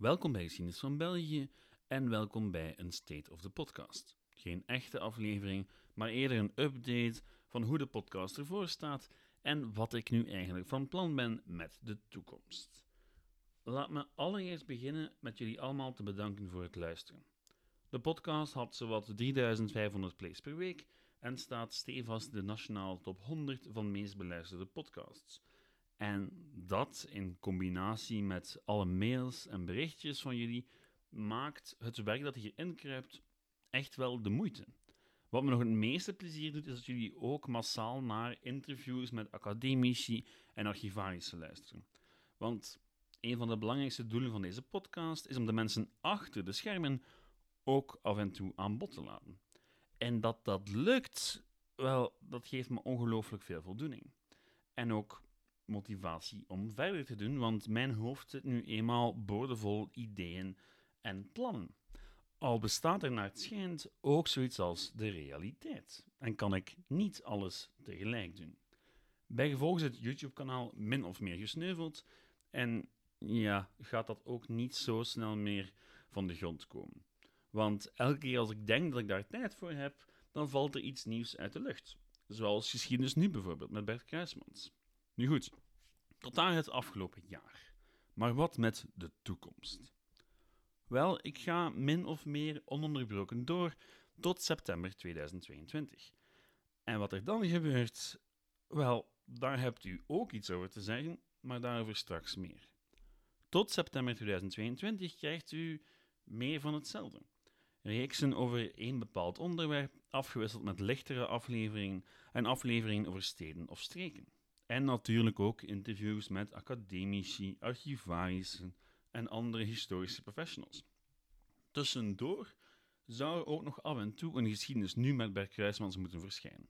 Welkom bij Geschiedenis van België en welkom bij een State of the Podcast. Geen echte aflevering, maar eerder een update van hoe de podcast ervoor staat en wat ik nu eigenlijk van plan ben met de toekomst. Laat me allereerst beginnen met jullie allemaal te bedanken voor het luisteren. De podcast had zowat 3500 plays per week en staat stevast de nationale top 100 van meest beluisterde podcasts. En dat in combinatie met alle mails en berichtjes van jullie maakt het werk dat hierin kruipt echt wel de moeite. Wat me nog het meeste plezier doet, is dat jullie ook massaal naar interviews met academici en archivarissen luisteren. Want een van de belangrijkste doelen van deze podcast is om de mensen achter de schermen ook af en toe aan bod te laten. En dat dat lukt, wel, dat geeft me ongelooflijk veel voldoening. En ook motivatie om verder te doen, want mijn hoofd zit nu eenmaal boordevol ideeën en plannen. Al bestaat er naar het schijnt ook zoiets als de realiteit en kan ik niet alles tegelijk doen. Bijgevolg is het YouTube-kanaal min of meer gesneuveld en ja, gaat dat ook niet zo snel meer van de grond komen. Want elke keer als ik denk dat ik daar tijd voor heb, dan valt er iets nieuws uit de lucht. Zoals geschiedenis nu bijvoorbeeld met Bert Kruismans. Nu goed, tot aan het afgelopen jaar. Maar wat met de toekomst? Wel, ik ga min of meer ononderbroken door tot september 2022. En wat er dan gebeurt, wel, daar hebt u ook iets over te zeggen, maar daarover straks meer. Tot september 2022 krijgt u meer van hetzelfde. Reeksen over één bepaald onderwerp, afgewisseld met lichtere afleveringen en afleveringen over steden of streken. En natuurlijk ook interviews met academici, archivarissen en andere historische professionals. Tussendoor zou er ook nog af en toe een geschiedenis nu met Bert Kruismans moeten verschijnen.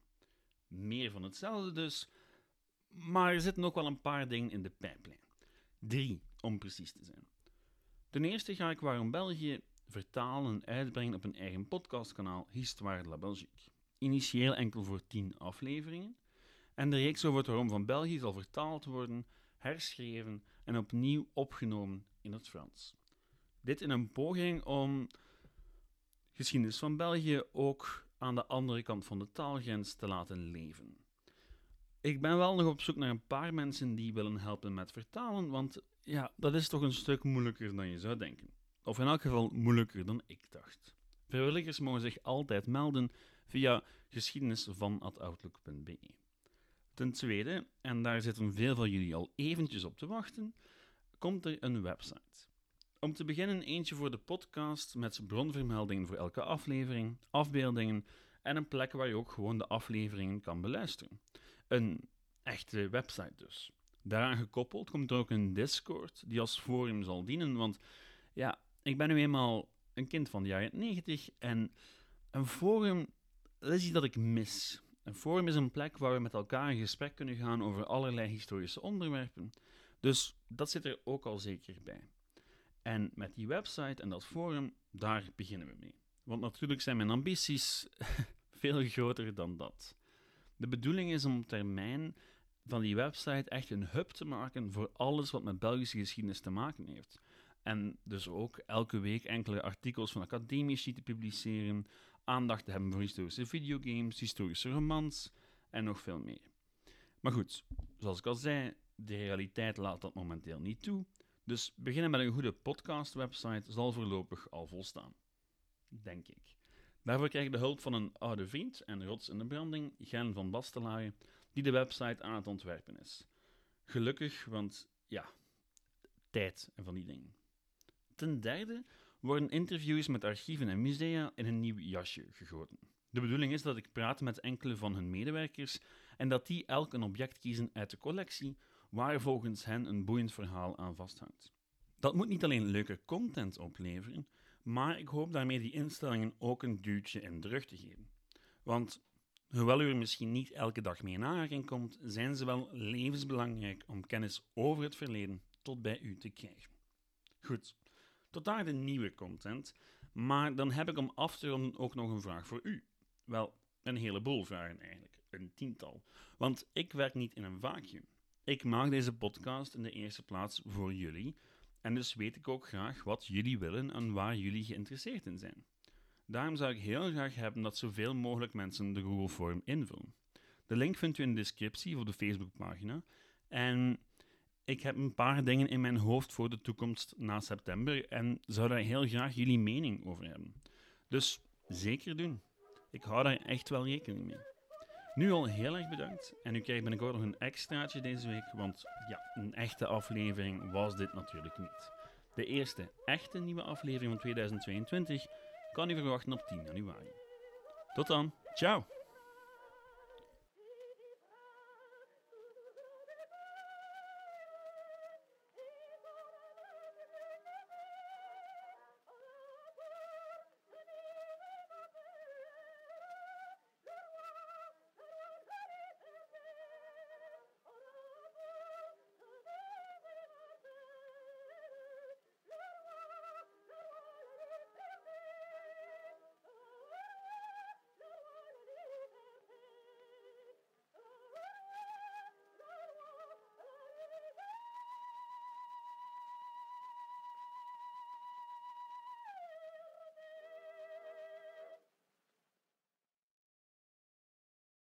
Meer van hetzelfde dus, maar er zitten ook wel een paar dingen in de pijplijn. Drie, om precies te zijn. Ten eerste ga ik Waarom België vertalen en uitbrengen op een eigen podcastkanaal Histoire de la Belgique. Initieel enkel voor 10 afleveringen. En de reeks over het waarom van België zal vertaald worden, herschreven en opnieuw opgenomen in het Frans. Dit in een poging om geschiedenis van België ook aan de andere kant van de taalgrens te laten leven. Ik ben wel nog op zoek naar een paar mensen die willen helpen met vertalen, want ja, dat is toch een stuk moeilijker dan je zou denken. Of in elk geval moeilijker dan ik dacht. Vrijwilligers mogen zich altijd melden via geschiedenisvan.outlook.be. Ten tweede, en daar zitten veel van jullie al eventjes op te wachten, komt er een website. Om te beginnen eentje voor de podcast met bronvermeldingen voor elke aflevering, afbeeldingen en een plek waar je ook gewoon de afleveringen kan beluisteren. Een echte website dus. Daaraan gekoppeld komt er ook een Discord die als forum zal dienen, want ja, ik ben nu eenmaal een kind van de jaren 90 en een forum, is iets dat ik mis. Een forum is een plek waar we met elkaar in gesprek kunnen gaan over allerlei historische onderwerpen. Dus dat zit er ook al zeker bij. En met die website en dat forum, daar beginnen we mee. Want natuurlijk zijn mijn ambities veel groter dan dat. De bedoeling is om op termijn van die website echt een hub te maken voor alles wat met Belgische geschiedenis te maken heeft. En dus ook elke week enkele artikels van academici te publiceren, aandacht te hebben voor historische videogames, historische romans en nog veel meer. Maar goed, zoals ik al zei, de realiteit laat dat momenteel niet toe. Dus beginnen met een goede podcast-website zal voorlopig al volstaan. Denk ik. Daarvoor krijg ik de hulp van een oude vriend en rots in de branding, Gen van Bastelaar, die de website aan het ontwerpen is. Gelukkig, want ja, tijd en van die dingen. Ten derde worden interviews met archieven en musea in een nieuw jasje gegoten. De bedoeling is dat ik praat met enkele van hun medewerkers en dat die elk een object kiezen uit de collectie waar volgens hen een boeiend verhaal aan vasthangt. Dat moet niet alleen leuke content opleveren, maar ik hoop daarmee die instellingen ook een duwtje in de rug te geven. Want hoewel u er misschien niet elke dag mee in aanraking komt, zijn ze wel levensbelangrijk om kennis over het verleden tot bij u te krijgen. Goed, tot daar de nieuwe content, maar dan heb ik om af te ronden ook nog een vraag voor u. Wel, een heleboel vragen eigenlijk, een tiental. Want ik werk niet in een vacuüm. Ik maak deze podcast in de eerste plaats voor jullie En dus weet ik ook graag wat jullie willen en waar jullie geïnteresseerd in zijn. Daarom zou ik heel graag hebben dat zoveel mogelijk mensen de Google Form invullen. De link vindt u in de descriptie voor de Facebookpagina. En ik heb een paar dingen in mijn hoofd voor de toekomst na september en zou daar heel graag jullie mening over hebben. Dus zeker doen. Ik hou daar echt wel rekening mee. Nu al heel erg bedankt en u krijgt binnenkort nog een extraatje deze week, want ja, een echte aflevering was dit natuurlijk niet. De eerste echte nieuwe aflevering van 2022 kan u verwachten op 10 januari. Tot dan, ciao!